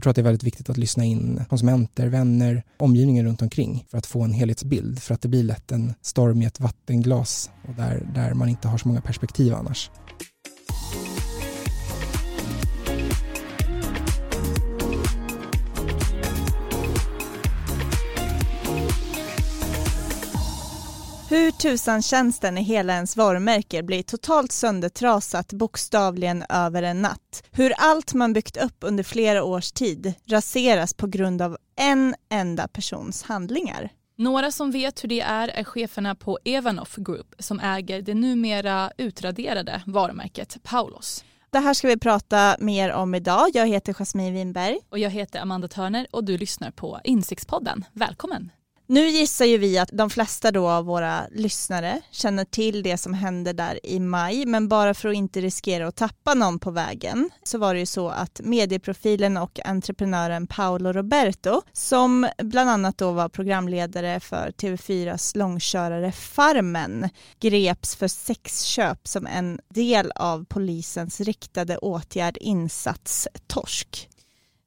Jag tror att det är väldigt viktigt att lyssna in konsumenter, vänner, omgivningen runt omkring för att få en helhetsbild. För att det blir lätt en storm i ett vattenglas och där, där man inte har så många perspektiv annars. Hur tusan känns det när hela ens varumärke blir totalt söndertrasat bokstavligen över en natt? Hur allt man byggt upp under flera års tid raseras på grund av en enda persons handlingar? Några som vet hur det är är cheferna på Evanoff Group som äger det numera utraderade varumärket Paulos. Det här ska vi prata mer om idag. Jag heter Jasmine Winberg. Och jag heter Amanda Törner och du lyssnar på Insiktspodden. Välkommen! Nu gissar ju vi att de flesta då av våra lyssnare känner till det som hände där i maj, men bara för att inte riskera att tappa någon på vägen så var det ju så att medieprofilen och entreprenören Paolo Roberto, som bland annat då var programledare för TV4s långkörare Farmen, greps för sexköp som en del av polisens riktade åtgärd insats Torsk.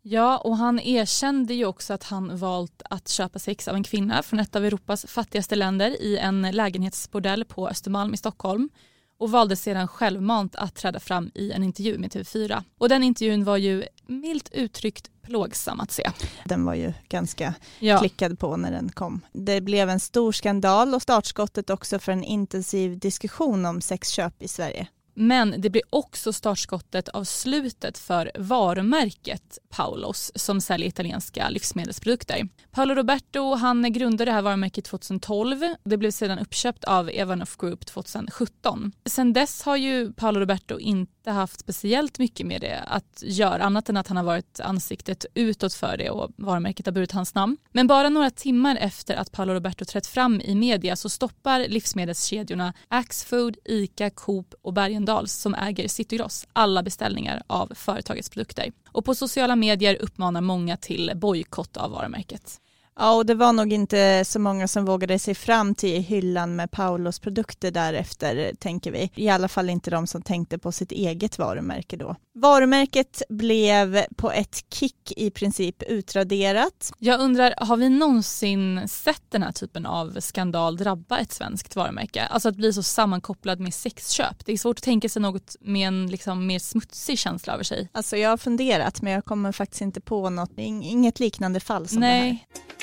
Ja, och han erkände ju också att han valt att köpa sex av en kvinna från ett av Europas fattigaste länder i en lägenhetsbordell på Östermalm i Stockholm och valde sedan självmant att träda fram i en intervju med TV4. Och den intervjun var ju milt uttryckt plågsam att se. Den var ju ganska ja. klickad på när den kom. Det blev en stor skandal och startskottet också för en intensiv diskussion om sexköp i Sverige. Men det blir också startskottet av slutet för varumärket Paulos som säljer italienska livsmedelsprodukter. Paolo Roberto han grundade det här varumärket 2012. Det blev sedan uppköpt av Evanoff Group 2017. Sedan dess har ju Paolo Roberto inte haft speciellt mycket med det att göra annat än att han har varit ansiktet utåt för det och varumärket har burit hans namn. Men bara några timmar efter att Paolo Roberto trätt fram i media så stoppar livsmedelskedjorna Axfood, Ica, Coop och Bergen Sköndals som äger Citygross alla beställningar av företagets produkter. Och på sociala medier uppmanar många till bojkott av varumärket. Ja, och det var nog inte så många som vågade sig fram till hyllan med Paulos produkter därefter, tänker vi. I alla fall inte de som tänkte på sitt eget varumärke då. Varumärket blev på ett kick i princip utraderat. Jag undrar, har vi någonsin sett den här typen av skandal drabba ett svenskt varumärke? Alltså att bli så sammankopplad med sexköp. Det är svårt att tänka sig något med en liksom mer smutsig känsla över sig. Alltså jag har funderat men jag kommer faktiskt inte på något, inget liknande fall som Nej. det här.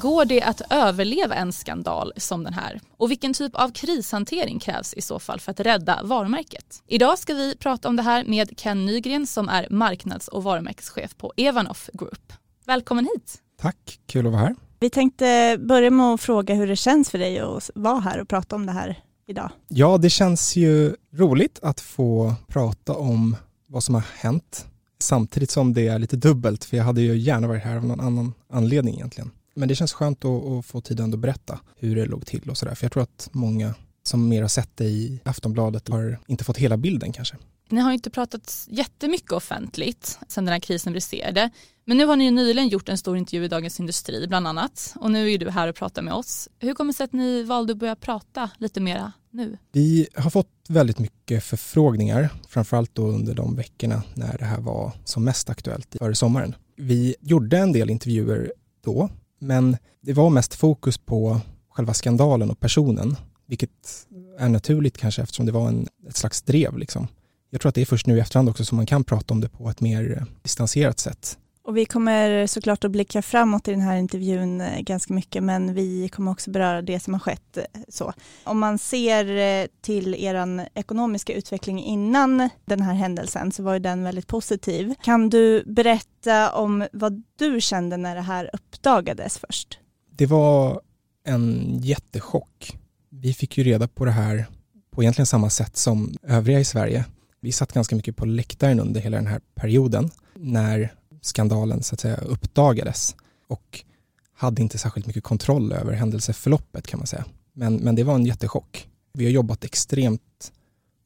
Går det att överleva en skandal som den här? Och vilken typ av krishantering krävs i så fall för att rädda varumärket? Idag ska vi prata om det här med Ken Nygren som är marknads och varumärkeschef på Evanoff Group. Välkommen hit! Tack, kul att vara här. Vi tänkte börja med att fråga hur det känns för dig att vara här och prata om det här idag. Ja, det känns ju roligt att få prata om vad som har hänt samtidigt som det är lite dubbelt, för jag hade ju gärna varit här av någon annan anledning egentligen. Men det känns skönt att, att få tiden att berätta hur det låg till och sådär. För jag tror att många som mer har sett det i Aftonbladet har inte fått hela bilden kanske. Ni har ju inte pratat jättemycket offentligt sedan den här krisen briserade. Men nu har ni ju nyligen gjort en stor intervju i Dagens Industri bland annat. Och nu är du här och pratar med oss. Hur kommer det sig att ni valde att börja prata lite mera nu? Vi har fått väldigt mycket förfrågningar, framförallt då under de veckorna när det här var som mest aktuellt före sommaren. Vi gjorde en del intervjuer då men det var mest fokus på själva skandalen och personen, vilket är naturligt kanske eftersom det var en, ett slags drev. Liksom. Jag tror att det är först nu i efterhand också som man kan prata om det på ett mer eh, distanserat sätt. Och vi kommer såklart att blicka framåt i den här intervjun eh, ganska mycket, men vi kommer också beröra det som har skett. Eh, så. Om man ser eh, till er ekonomiska utveckling innan den här händelsen så var ju den väldigt positiv. Kan du berätta om vad du kände när det här uppdagades först? Det var en jättechock. Vi fick ju reda på det här på egentligen samma sätt som övriga i Sverige. Vi satt ganska mycket på läktaren under hela den här perioden när skandalen så att säga uppdagades och hade inte särskilt mycket kontroll över händelseförloppet kan man säga. Men, men det var en jättechock. Vi har jobbat extremt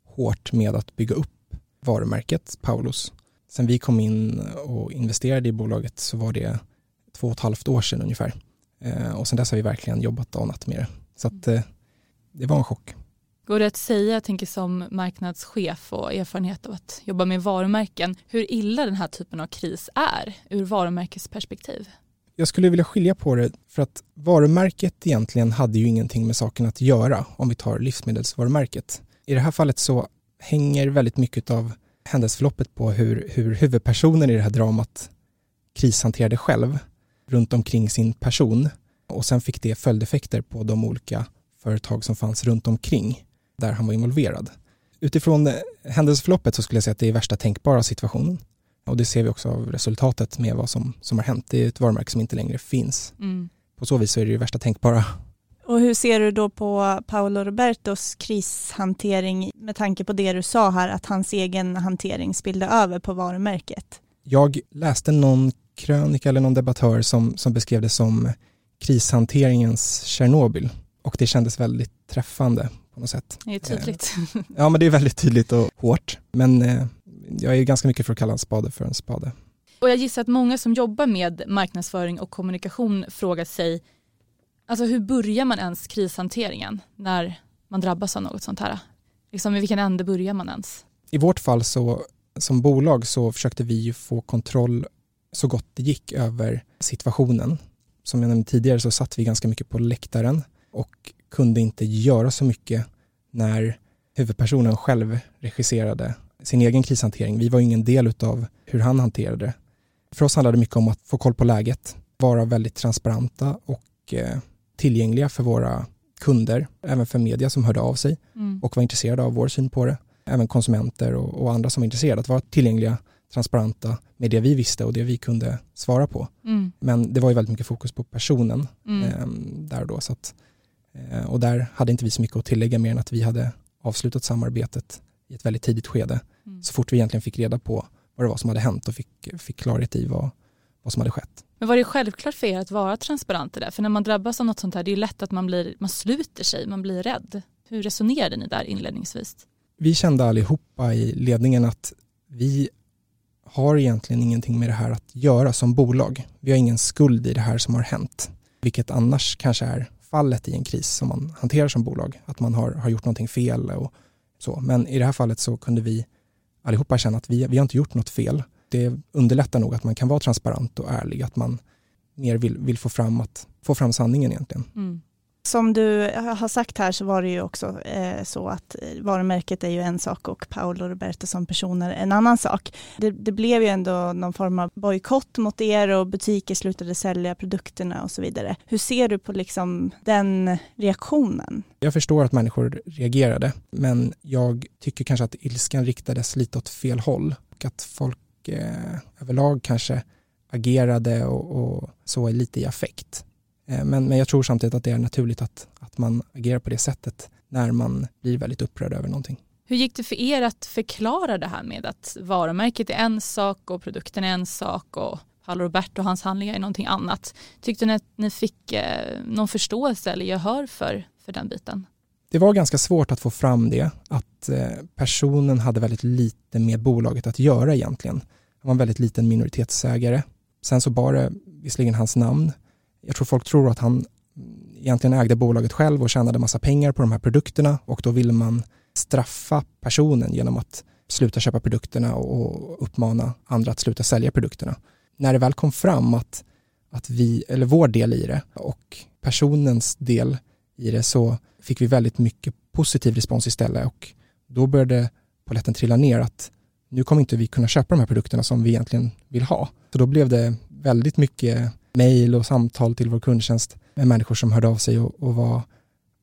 hårt med att bygga upp varumärket Paulos. Sen vi kom in och investerade i bolaget så var det två och ett halvt år sedan ungefär. Eh, och sen dess har vi verkligen jobbat dag och natt med det. Så att, eh, det var en chock. Går det att säga, jag tänker som marknadschef och erfarenhet av att jobba med varumärken, hur illa den här typen av kris är ur varumärkesperspektiv? Jag skulle vilja skilja på det för att varumärket egentligen hade ju ingenting med saken att göra om vi tar livsmedelsvarumärket. I det här fallet så hänger väldigt mycket av händelseförloppet på hur, hur huvudpersonen i det här dramat krishanterade själv runt omkring sin person och sen fick det följdeffekter på de olika företag som fanns runt omkring där han var involverad. Utifrån händelseförloppet så skulle jag säga att det är värsta tänkbara situationen. Och det ser vi också av resultatet med vad som, som har hänt. Det är ett varumärke som inte längre finns. Mm. På så vis så är det ju värsta tänkbara. Och hur ser du då på Paolo Robertos krishantering med tanke på det du sa här att hans egen hantering spillde över på varumärket? Jag läste någon krönika eller någon debattör som, som beskrev det som krishanteringens Tjernobyl och det kändes väldigt träffande på något sätt. Det är tydligt. Eh, ja, men det är väldigt tydligt och hårt. Men eh, jag är ganska mycket för att kalla en spade för en spade. Och jag gissar att många som jobbar med marknadsföring och kommunikation frågar sig, alltså hur börjar man ens krishanteringen när man drabbas av något sånt här? Liksom, I vilken ände börjar man ens? I vårt fall så som bolag så försökte vi få kontroll så gott det gick över situationen. Som jag nämnde tidigare så satt vi ganska mycket på läktaren och kunde inte göra så mycket när huvudpersonen själv regisserade sin egen krishantering. Vi var ingen del av hur han hanterade det. För oss handlade det mycket om att få koll på läget, vara väldigt transparenta och eh, tillgängliga för våra kunder, även för media som hörde av sig mm. och var intresserade av vår syn på det. Även konsumenter och, och, andra som var intresserade att vara tillgängliga, transparenta med det vi visste och det vi kunde svara på. Mm. Men det var ju väldigt mycket fokus på personen mm. eh, där och då. Så att, och där hade inte vi så mycket att tillägga mer än att vi hade avslutat samarbetet i ett väldigt tidigt skede. Mm. Så fort vi egentligen fick reda på vad det var som hade hänt och fick, fick klarhet i vad, vad som hade skett. Men var det självklart för er att vara transparenta där? För när man drabbas av något sånt här, det är lätt att man, blir, man sluter sig, man blir rädd. Hur resonerade ni där inledningsvis? Vi kände allihopa i ledningen att vi har egentligen ingenting med det här att göra som bolag. Vi har ingen skuld i det här som har hänt, vilket annars kanske är fallet i en kris som man hanterar som bolag, att man har, har gjort någonting fel och så. Men i det här fallet så kunde vi allihopa känna att vi, vi har inte gjort något fel. Det underlättar nog att man kan vara transparent och ärlig, att man mer vill, vill få, fram att, få fram sanningen egentligen. Mm. Som du har sagt här så var det ju också eh, så att eh, varumärket är ju en sak och Paolo Roberto som personer en annan sak. Det, det blev ju ändå någon form av bojkott mot er och butiker slutade sälja produkterna och så vidare. Hur ser du på liksom den reaktionen? Jag förstår att människor reagerade, men jag tycker kanske att ilskan riktades lite åt fel håll och att folk eh, överlag kanske agerade och, och så lite i affekt. Eh, men, men jag tror samtidigt att det är naturligt att, att man agerar på det sättet när man blir väldigt upprörd över någonting. Hur gick det för er att förklara det här med att varumärket är en sak och produkten är en sak och Paolo Roberto och hans handlingar är någonting annat. Tyckte ni att ni fick eh, någon förståelse eller gehör för, för den biten? Det var ganska svårt att få fram det, att eh, personen hade väldigt lite med bolaget att göra egentligen. Han var en väldigt liten minoritetsägare. Sen så bar det visserligen hans namn, jag tror folk tror att han egentligen ägde bolaget själv och tjänade massa pengar på de här produkterna och då ville man straffa personen genom att sluta köpa produkterna och uppmana andra att sluta sälja produkterna. När det väl kom fram att, att vi, eller vår del i det och personens del i det så fick vi väldigt mycket positiv respons istället och då började poletten trilla ner att nu kommer inte vi kunna köpa de här produkterna som vi egentligen vill ha. Så då blev det väldigt mycket mejl och samtal till vår kundtjänst med människor som hörde av sig och, och var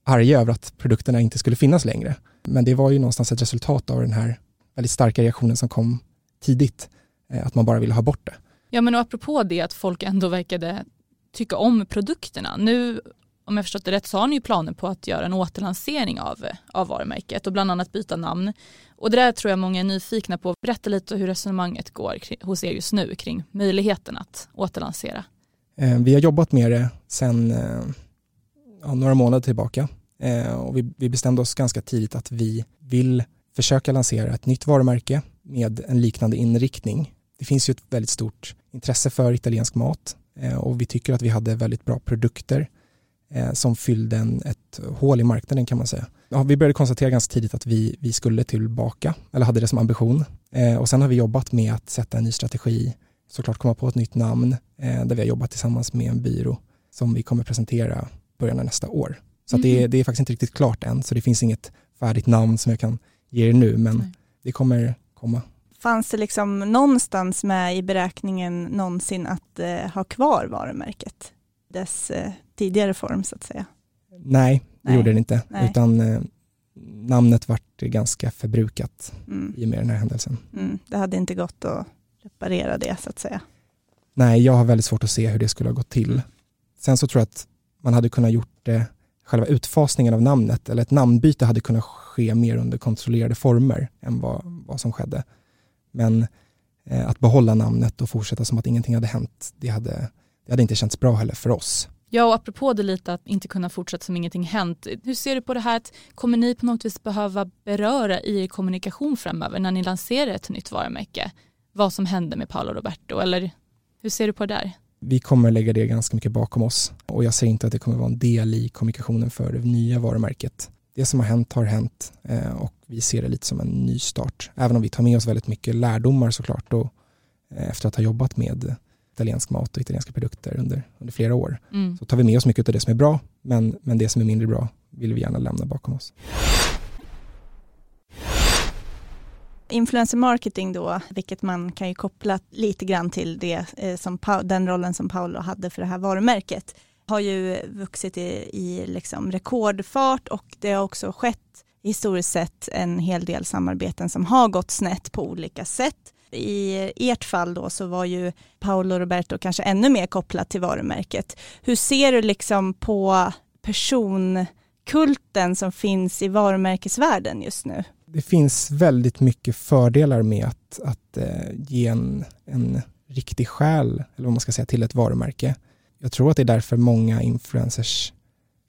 arga över att produkterna inte skulle finnas längre. Men det var ju någonstans ett resultat av den här väldigt starka reaktionen som kom tidigt, eh, att man bara ville ha bort det. Ja men och apropå det att folk ändå verkade tycka om produkterna. Nu om jag förstått det rätt så har ni ju planer på att göra en återlansering av, av varumärket och bland annat byta namn. Och det där tror jag många är nyfikna på. Berätta lite hur resonemanget går hos er just nu kring möjligheten att återlansera. Eh, vi har jobbat med det sedan eh, ja, några månader tillbaka eh, och vi, vi bestämde oss ganska tidigt att vi vill försöka lansera ett nytt varumärke med en liknande inriktning. Det finns ju ett väldigt stort intresse för italiensk mat och vi tycker att vi hade väldigt bra produkter som fyllde en, ett hål i marknaden kan man säga. ja, vi började konstatera ganska tidigt att vi, vi skulle tillbaka, eller hade det som ambition. Eh, och sen har vi jobbat med att sätta en ny strategi, såklart komma på ett nytt namn, eh, där vi har jobbat tillsammans med en byrå som vi kommer presentera början av nästa år. Så mm. det, är, mhm. det är faktiskt inte riktigt klart än, så det finns inget färdigt namn som jag kan ge er nu, men Nej. det kommer komma. Fanns det liksom någonstans med i beräkningen någonsin att eh, ha kvar varumärket? Dess eh, tidigare form så att säga? Nej, det Nej. gjorde det inte, Nej. utan eh, namnet vart ganska förbrukat mm. i och med den här händelsen. Mm. Det hade inte gått att reparera det så att säga? Nej, jag har väldigt svårt att se hur det skulle ha gått till. Sen så tror jag att man hade kunnat gjort det, själva utfasningen av namnet, eller ett namnbyte hade kunnat ske mer under kontrollerade former än vad, vad som skedde. Men eh, att behålla namnet och fortsätta som att ingenting hade hänt, det hade, det hade inte känts bra heller för oss. Ja, och apropå det lite att inte kunna fortsätta som ingenting hänt. Hur ser du på det här att kommer ni på något vis behöva beröra i er kommunikation framöver när ni lanserar ett nytt varumärke? Vad som hände med Paolo Roberto eller hur ser du på det där? Vi kommer lägga det ganska mycket bakom oss och jag ser inte att det kommer vara en del i kommunikationen för det nya varumärket. Det som har hänt har hänt eh, och vi ser det lite som en ny start. Även om vi tar med oss väldigt mycket lärdomar såklart och eh, efter att ha jobbat med italiensk mat och italienska produkter under, under flera år. Mm. Så tar vi med oss mycket av det som är bra, men, men det som är mindre bra vill vi gärna lämna bakom oss. Influencer marketing då, vilket man kan ju koppla lite grann till det, eh, som, den rollen som Paolo hade för det här varumärket, har ju vuxit i, i liksom rekordfart och det har också skett historiskt sett en hel del samarbeten som har gått snett på olika sätt. I ert fall då så var ju Paolo Roberto kanske ännu mer kopplat till varumärket. Hur ser du liksom på personkulten som finns i varumärkesvärlden just nu? Det finns väldigt mycket fördelar med att, att eh, ge en, en riktig själ, eller vad man ska säga, till ett varumärke. Jag tror att det är därför många influencers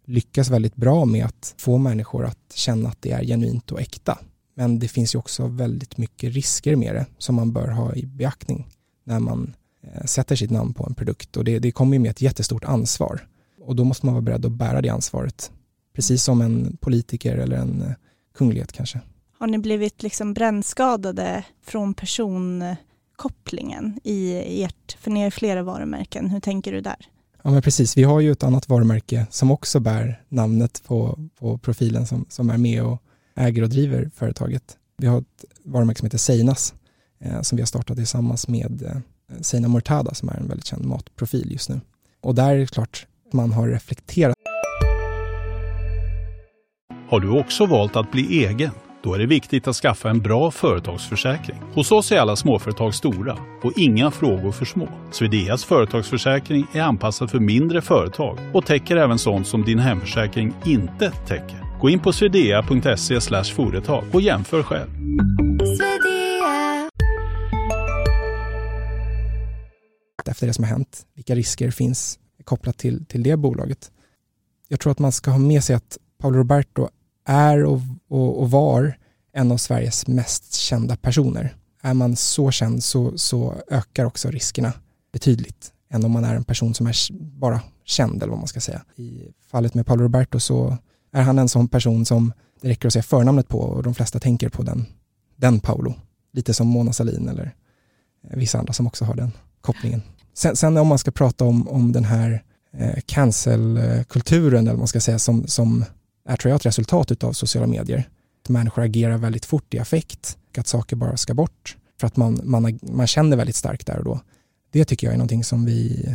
lyckas väldigt bra med att få människor att känna att det är genuint och äkta. Men det finns ju också väldigt mycket risker med det som man bör ha i beaktning när man eh, sätter sitt namn på en produkt och det, det kommer ju med ett jättestort ansvar och då måste man vara beredd att bära det ansvaret. Precis som en politiker eller en eh, kunglighet kanske. Har ni blivit liksom brännskadade från personkopplingen i ert, för ni har flera varumärken, hur tänker du där? Ja men precis, vi har ju ett annat varumärke som också bär namnet på, på profilen som, som är med och äger och driver företaget. Vi har ett varumärke som heter Seinas eh, som vi har startat tillsammans med eh, Seina Mortada som är en väldigt känd matprofil just nu. Och där är det klart man har reflekterat. Har du också valt att bli egen? Då är det viktigt att skaffa en bra företagsförsäkring. Hos oss är alla småföretag stora och inga frågor för små. Swedeas företagsförsäkring är anpassad för mindre företag och täcker även sånt som din hemförsäkring inte täcker. Gå in på swedea.se företag och jämför själv. Efter det som har hänt, vilka risker finns kopplat till, till det bolaget. Jag tror att man ska ha med sig att Paolo Roberto är och, och, och var en av Sveriges mest kända personer. Är man så känd så, så ökar också riskerna betydligt än om man är en person som är bara känd eller vad man ska säga. I fallet med Paolo Roberto så är han en sån person som det räcker att säga förnamnet på och de flesta tänker på den, den Paolo. Lite som Mona Salin eller eh, vissa andra som också har den kopplingen. Sen, sen om man ska prata om, om den här eh, cancelkulturen eh, eller vad man ska säga som, som är tror jag ett resultat av sociala medier. Att människor agerar väldigt fort i affekt, att saker bara ska bort för att man, man, man känner väldigt starkt där och då. Det tycker jag är någonting som vi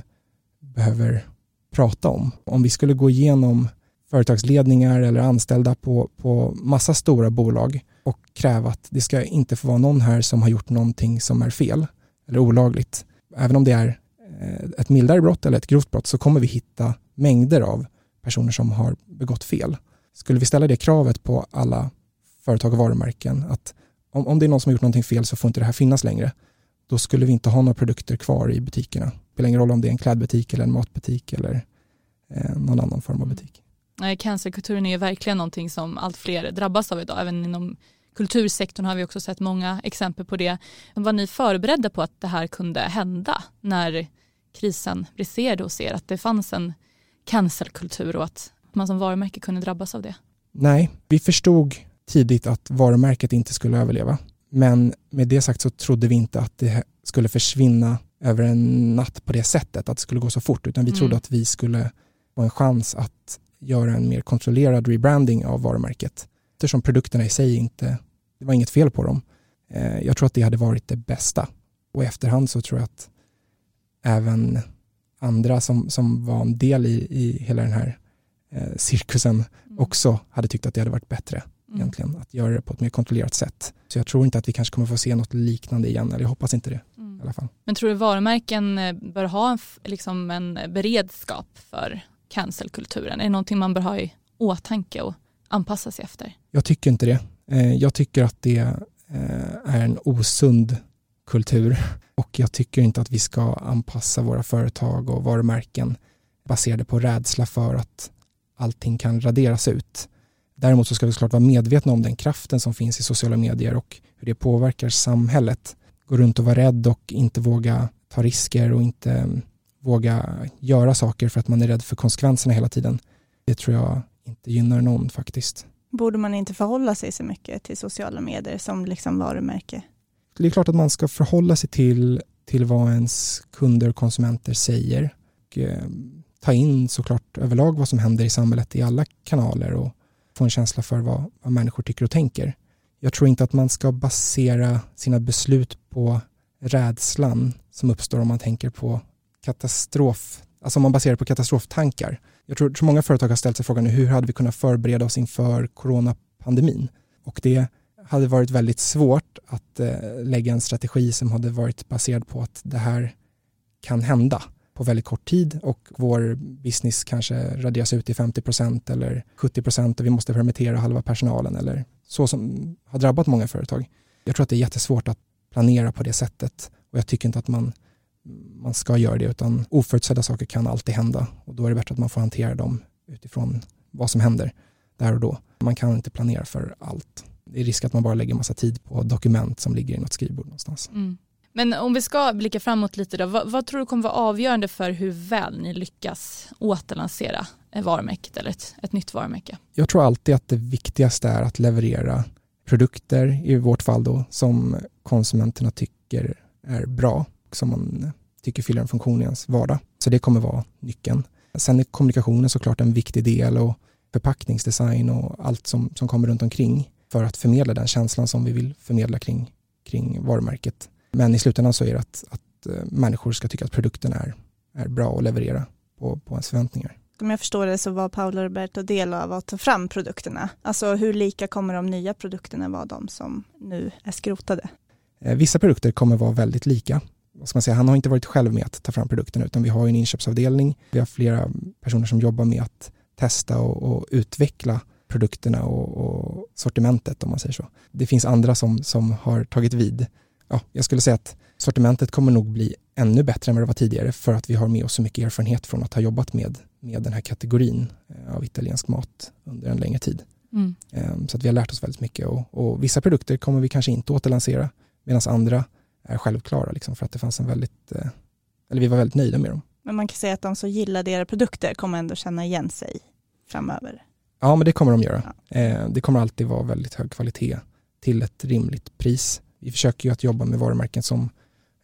behöver prata om. Om vi skulle gå igenom företagsledningar eller anställda på, på massa stora bolag och kräva att det ska inte få vara någon här som har gjort någonting som är fel eller olagligt. Även om det är eh, ett mildare brott eller ett grovt brott så kommer vi hitta mängder av personer som har begått fel. Skulle vi ställa det kravet på alla företag och varumärken att om, om det är någon som har gjort någonting fel så får inte det här finnas längre, då skulle vi inte ha några produkter kvar i butikerna. Det spelar ingen roll om det är en klädbutik eller en matbutik eller eh, någon annan form av butik. Cancerkulturen är ju verkligen någonting som allt fler drabbas av idag. Även inom kultursektorn har vi också sett många exempel på det. Var ni förberedda på att det här kunde hända när krisen briserade hos er? Att det fanns en cancelkultur och att man som varumärke kunde drabbas av det? Nej, vi förstod tidigt att varumärket inte skulle överleva. Men med det sagt så trodde vi inte att det skulle försvinna över en natt på det sättet, att det skulle gå så fort, utan vi mm. trodde att vi skulle få en chans att göra en mer kontrollerad rebranding av varumärket. Eftersom produkterna i sig inte, det var inget fel på dem. Eh, jag tror att det hade varit det bästa. Och i efterhand så tror jag att även andra som, som var en del i, i hela den här cirkusen mm. också hade tyckt att det hade varit bättre mm. egentligen, att göra det på ett mer kontrollerat sätt. Så jag tror inte att vi kanske kommer få se något liknande igen, eller jag hoppas inte det mm. i alla fall. Men tror du varumärken eh, bör ha en, liksom en beredskap för cancelkulturen? Är det någonting man bör ha i åtanke och anpassa sig efter? Jag tycker inte det. Eh, jag tycker att det eh, är en osund kultur och jag tycker inte att vi ska anpassa våra företag och varumärken baserade på rädsla för att allting kan raderas ut. Däremot så ska vi såklart vara medvetna om den kraften som finns i sociala medier och hur det påverkar samhället. Gå runt och vara rädd och inte våga ta risker och inte mm, våga göra saker för att man är rädd för konsekvenserna hela tiden. Det tror jag inte gynnar någon faktiskt. Borde man inte förhålla sig så mycket till sociala medier som liksom varumärke? Det är klart att man ska förhålla sig till, till vad ens kunder och konsumenter säger. Och, eh, ta in såklart överlag vad som händer i samhället i alla kanaler och få en känsla för vad, vad människor tycker och tänker. Jag tror inte att man ska basera sina beslut på rädslan som uppstår om man tänker på katastrof, alltså om man baserar på katastroftankar. Jag tror, tror många företag har ställt sig frågan hur hade vi kunnat förbereda oss inför coronapandemin? Och det hade varit väldigt svårt att eh, lägga en strategi som hade varit baserad på att det här kan hända på väldigt kort tid och vår business kanske raderas ut i 50% eller 70% och vi måste permittera halva personalen eller så som har drabbat många företag. Jag tror att det är jättesvårt att planera på det sättet och jag tycker inte att man, man ska göra det utan oförutsedda saker kan alltid hända och då är det bättre att man får hantera dem utifrån vad som händer där och då. Man kan inte planera för allt. Det är risk att man bara lägger massa tid på dokument som ligger i något skrivbord någonstans. Mm. Men om vi ska blicka framåt lite då, vad, vad, tror du kommer vara avgörande för hur väl ni lyckas återlansera varumärket eller ett, ett nytt varumärke? Jag tror alltid att det viktigaste är att leverera produkter, i vårt fall då, som konsumenterna tycker är bra, som man tycker fyller en funktion i ens vardag. Så det kommer vara nyckeln. Sen är kommunikationen såklart en viktig del och förpackningsdesign och allt som, som kommer runt omkring för att förmedla den känslan som vi vill förmedla kring, kring varumärket. Men i slutändan så är det att, att eh, människor ska tycka att produkten är, är bra att leverera på, på ens förväntningar. Om jag förstår det så var Paolo Roberto del av att ta fram produkterna. Alltså hur lika kommer de nya produkterna vara de som nu är skrotade? Eh, vissa produkter kommer vara väldigt lika. Vad ska man säga? Han har inte varit själv med att ta fram produkterna utan vi har en inköpsavdelning. Vi har flera personer som jobbar med att testa och, och utveckla produkterna och, och, sortimentet om man säger så. Det finns andra som, som har tagit vid ja, jag skulle säga att sortimentet kommer nog bli ännu bättre än vad det var tidigare för att vi har med oss så mycket erfarenhet från att ha jobbat med, med den här kategorin eh, av italiensk mat under en längre tid. Mm. Ehm, så att vi har lärt oss väldigt mycket och, och, vissa produkter kommer vi kanske inte återlansera medan andra är självklara liksom, för att det fanns en väldigt, eh, eller vi var väldigt nöjda med dem. Men man kan säga att de som gillar era produkter kommer ändå känna igen sig framöver? Ja, men det kommer de göra. Ja. Ehm, det kommer alltid vara väldigt hög kvalitet till ett rimligt pris vi försöker ju att jobba med varumärken som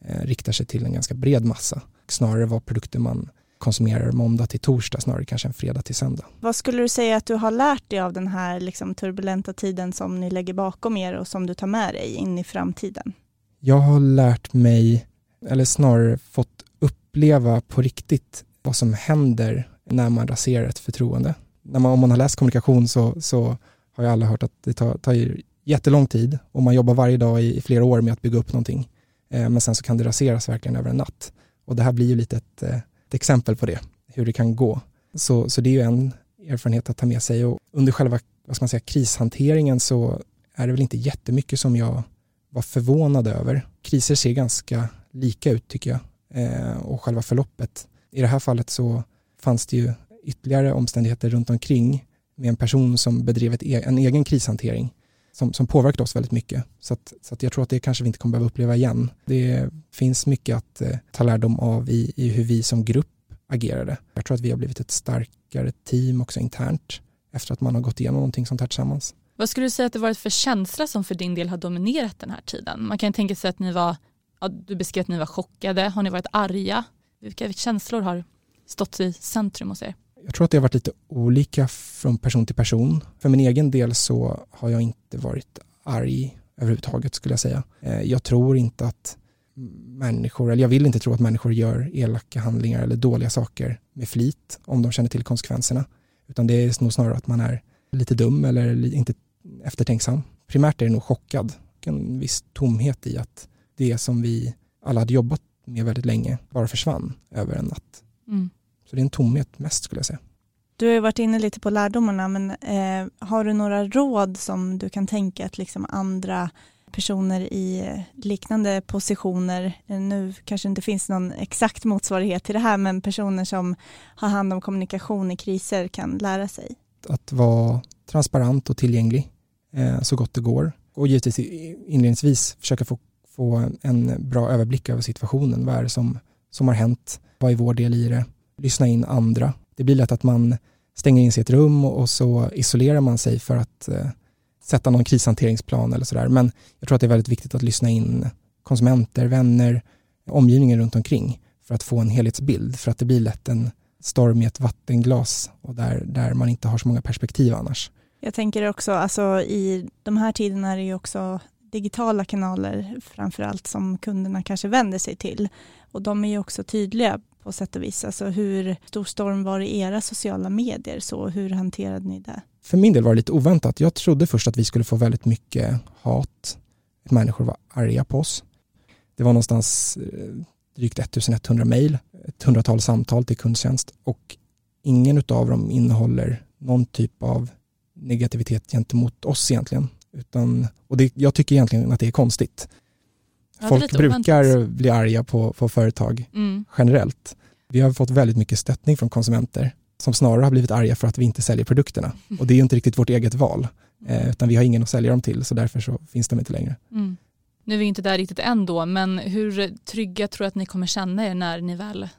eh, riktar sig till en ganska bred massa. Snarare vad produkter man konsumerar måndag till torsdag snarare kanske en fredag till söndag. Vad skulle du säga att du har lärt dig av den här liksom, turbulenta tiden som ni lägger bakom er och som du tar med dig in i framtiden? Jag har lärt mig, eller snarare fått uppleva på riktigt vad som händer när man raserar ett förtroende. När man, om man har läst kommunikation så, så har jag alla hört att det tar, tar jättelång tid och man jobbar varje dag i, flera år med att bygga upp någonting. Eh, men sen så kan det raseras verkligen över en natt. Och det här blir ju lite ett, eh, ett exempel på det, hur det kan gå. Så, så det är ju en erfarenhet att ta med sig och under själva vad ska man säga, krishanteringen så är det väl inte jättemycket som jag var förvånad över. Kriser ser ganska lika ut tycker jag eh, och själva förloppet. I det här fallet så fanns det ju ytterligare omständigheter runt omkring med en person som bedrev ett, e-, en egen krishantering som, som påverkade oss väldigt mycket. Så, att, så att jag tror att det kanske vi inte kommer behöva uppleva igen. Det finns mycket att eh, ta lärdom av i, i hur vi som grupp agerade. Jag tror att vi har blivit ett starkare team också internt efter att man har gått igenom någonting sånt här tillsammans. Vad skulle du säga att det varit för känsla som för din del har dominerat den här tiden? Man kan tänka sig att ni var, ja, du beskrev att ni var chockade, har ni varit arga? Vilka känslor har stått i centrum hos er? Jag tror att det har varit lite olika från person till person. För min egen del så har jag inte varit arg överhuvudtaget skulle jag säga. Eh, jag tror inte att människor, eller jag vill inte tro att människor gör elaka handlingar eller dåliga saker med flit om de känner till konsekvenserna. Utan det är nog snarare att man är lite dum eller inte eftertänksam. Primärt är det nog chockad, en viss tomhet i att det som vi alla hade jobbat med väldigt länge bara försvann över en natt. Mm. Så det är en tomhet mest skulle jag säga. Du har ju varit inne lite på lärdomarna men eh, har du några råd som du kan tänka att liksom andra personer i liknande positioner, nu kanske inte finns någon exakt motsvarighet till det här, men personer som har hand om kommunikation i kriser kan lära sig? Att vara transparent och tillgänglig eh, så gott det går och givetvis inledningsvis försöka få, få en bra överblick över situationen. Vad är det som, som har hänt? Vad är vår del i det? Lyssna in andra. Det blir lätt att man stänger in sig i ett rum och, och så isolerar man sig för att eh, sätta någon krishanteringsplan eller sådär. Men jag tror att det är väldigt viktigt att lyssna in konsumenter, vänner, omgivningen runt omkring för att få en helhetsbild. För att det blir lätt en storm i ett vattenglas och där, där man inte har så många perspektiv annars. Jag tänker också, alltså i de här tiderna är det ju också digitala kanaler framför allt som kunderna kanske vänder sig till. Och de är ju också tydliga på sätt och vis. Alltså hur stor storm var det i era sociala medier? Så hur hanterade ni det? För min del var det lite oväntat. Jag trodde först att vi skulle få väldigt mycket hat. Människor var arga på oss. Det var någonstans eh, drygt 1100 mejl, ett hundratal samtal till kundtjänst och ingen av dem innehåller någon typ av negativitet gentemot oss egentligen. Utan, och det, jag tycker egentligen att det är konstigt. Ja, Folk brukar oväntat. bli arga på, på företag mm. generellt. Vi har fått väldigt mycket stöttning från konsumenter som snarare har blivit arga för att vi inte säljer produkterna. Mm. Och det är inte riktigt vårt eget val, eh, utan vi har ingen att sälja dem till, så därför så finns de inte längre. Mm. Nu är vi inte där riktigt än då, men hur trygga tror du att ni kommer känna er när ni väl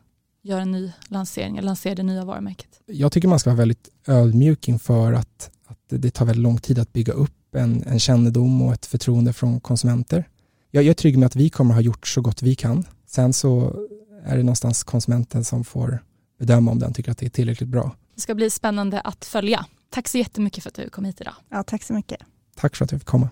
gör en ny lansering, eller lanserar det nya varumärket? Jag tycker man ska vara väldigt ödmjuk inför att, att det tar väldigt lång tid att bygga upp en, en kännedom och ett förtroende från konsumenter. Jag, jag är trygg med att vi kommer ha gjort så gott vi kan. Sen så är det någonstans konsumenten som får bedöma om den tycker att det är tillräckligt bra. Det ska bli spännande att följa. Tack så jättemycket för att du kom hit idag. Ja, tack så mycket. Tack för att jag fick komma.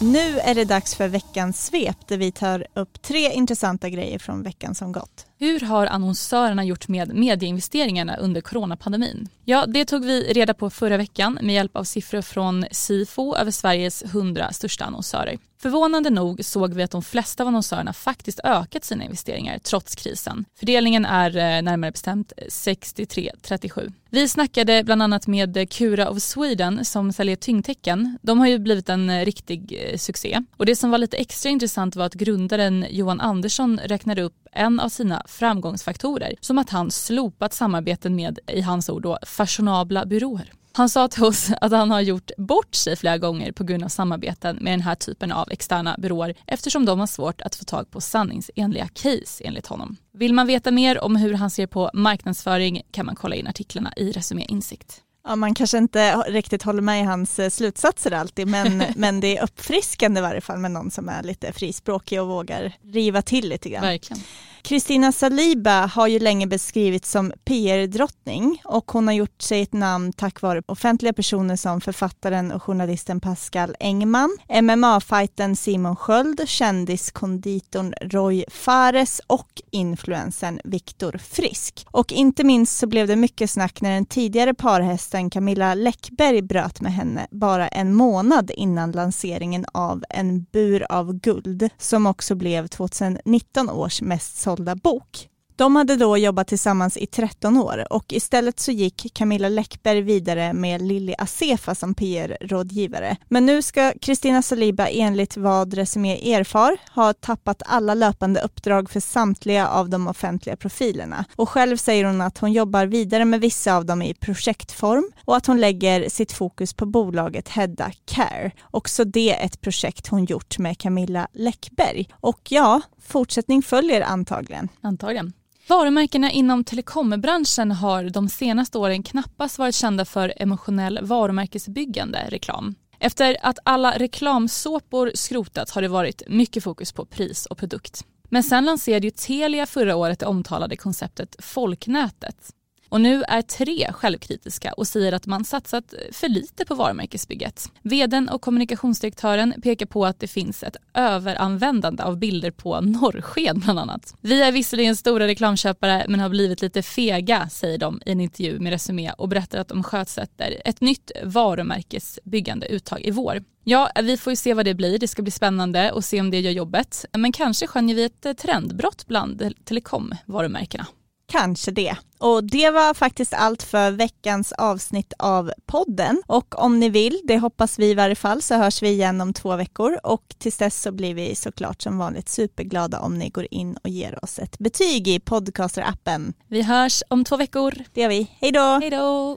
Nu är det dags för veckans svep där vi tar upp tre intressanta grejer från veckan som gått. Hur har annonsörerna gjort med medieinvesteringarna under coronapandemin? Ja, det tog vi reda på förra veckan med hjälp av siffror från Sifo över Sveriges 100 största annonsörer. Förvånande nog såg vi att de flesta av annonsörerna faktiskt ökat sina investeringar trots krisen. Fördelningen är eh, närmare bestämt 63-37. Vi snackade bland annat med Cura of Sweden som säljer tyngdtecken. De har ju blivit en eh, riktig eh, succé. Och det som var lite extra intressant var att grundaren Johan Andersson räknade upp en av sina framgångsfaktorer som att han slopat samarbeten med, i hans ord, då, fashionabla byråer. Han sa till oss att han har gjort bort sig flera gånger på grund av samarbeten med den här typen av externa byråer eftersom de har svårt att få tag på sanningsenliga case enligt honom. Vill man veta mer om hur han ser på marknadsföring kan man kolla in artiklarna i Resumé Insikt. Ja, man kanske inte riktigt håller med i hans eh, slutsatser alltid, men, men det är uppfriskande i varje fall med någon som är lite frispråkig och vågar riva till lite grann. Verkligen. Kristina Saliba har ju länge beskrivits som PR-drottning och hon har gjort sig ett namn tack vare offentliga personer som författaren och journalisten Pascal Engman, MMA-fighten Simon Sköld, kändiskonditorn Roy Fares och influensen Viktor Frisk. Och inte minst så blev det mycket snack när den tidigare parhästen Camilla Läckberg bröt med henne bara en månad innan lanseringen av En bur av guld som också blev 2019 års mest sålda bok. De hade då jobbat tillsammans i 13 år och istället så gick Camilla Läckberg vidare med Lilly Assefa som PR-rådgivare. Men nu ska Kristina Saliba enligt vad Resumé erfar ha tappat alla löpande uppdrag för samtliga av de offentliga profilerna. Och själv säger hon att hon jobbar vidare med vissa av dem i projektform och att hon lägger sitt fokus på bolaget Hedda Care. Också det ett projekt hon gjort med Camilla Läckberg. Och ja, fortsättning följer antagligen. Antagligen. Varumärkena inom telekombranschen har de senaste åren knappast varit kända för emotionell varumärkesbyggande reklam. Efter att alla reklamsåpor skrotats har det varit mycket fokus på pris och produkt. Men sen lanserade ju Telia förra året det omtalade konceptet Folknätet. Och nu är tre självkritiska och säger att man satsat för lite på varumärkesbygget. Vdn och kommunikationsdirektören pekar på att det finns ett överanvändande av bilder på norrsken bland annat. Vi är visserligen stora reklamköpare men har blivit lite fega, säger de i en intervju med Resumé och berättar att de sjösätter ett nytt varumärkesbyggande uttag i vår. Ja, vi får ju se vad det blir. Det ska bli spännande och se om det gör jobbet. Men kanske skönjer vi ett trendbrott bland telekomvarumärkena. Kanske det. Och det var faktiskt allt för veckans avsnitt av podden. Och om ni vill, det hoppas vi i varje fall, så hörs vi igen om två veckor. Och tills dess så blir vi såklart som vanligt superglada om ni går in och ger oss ett betyg i podcaster-appen. Vi hörs om två veckor. Det gör vi. Hej då! Hej då!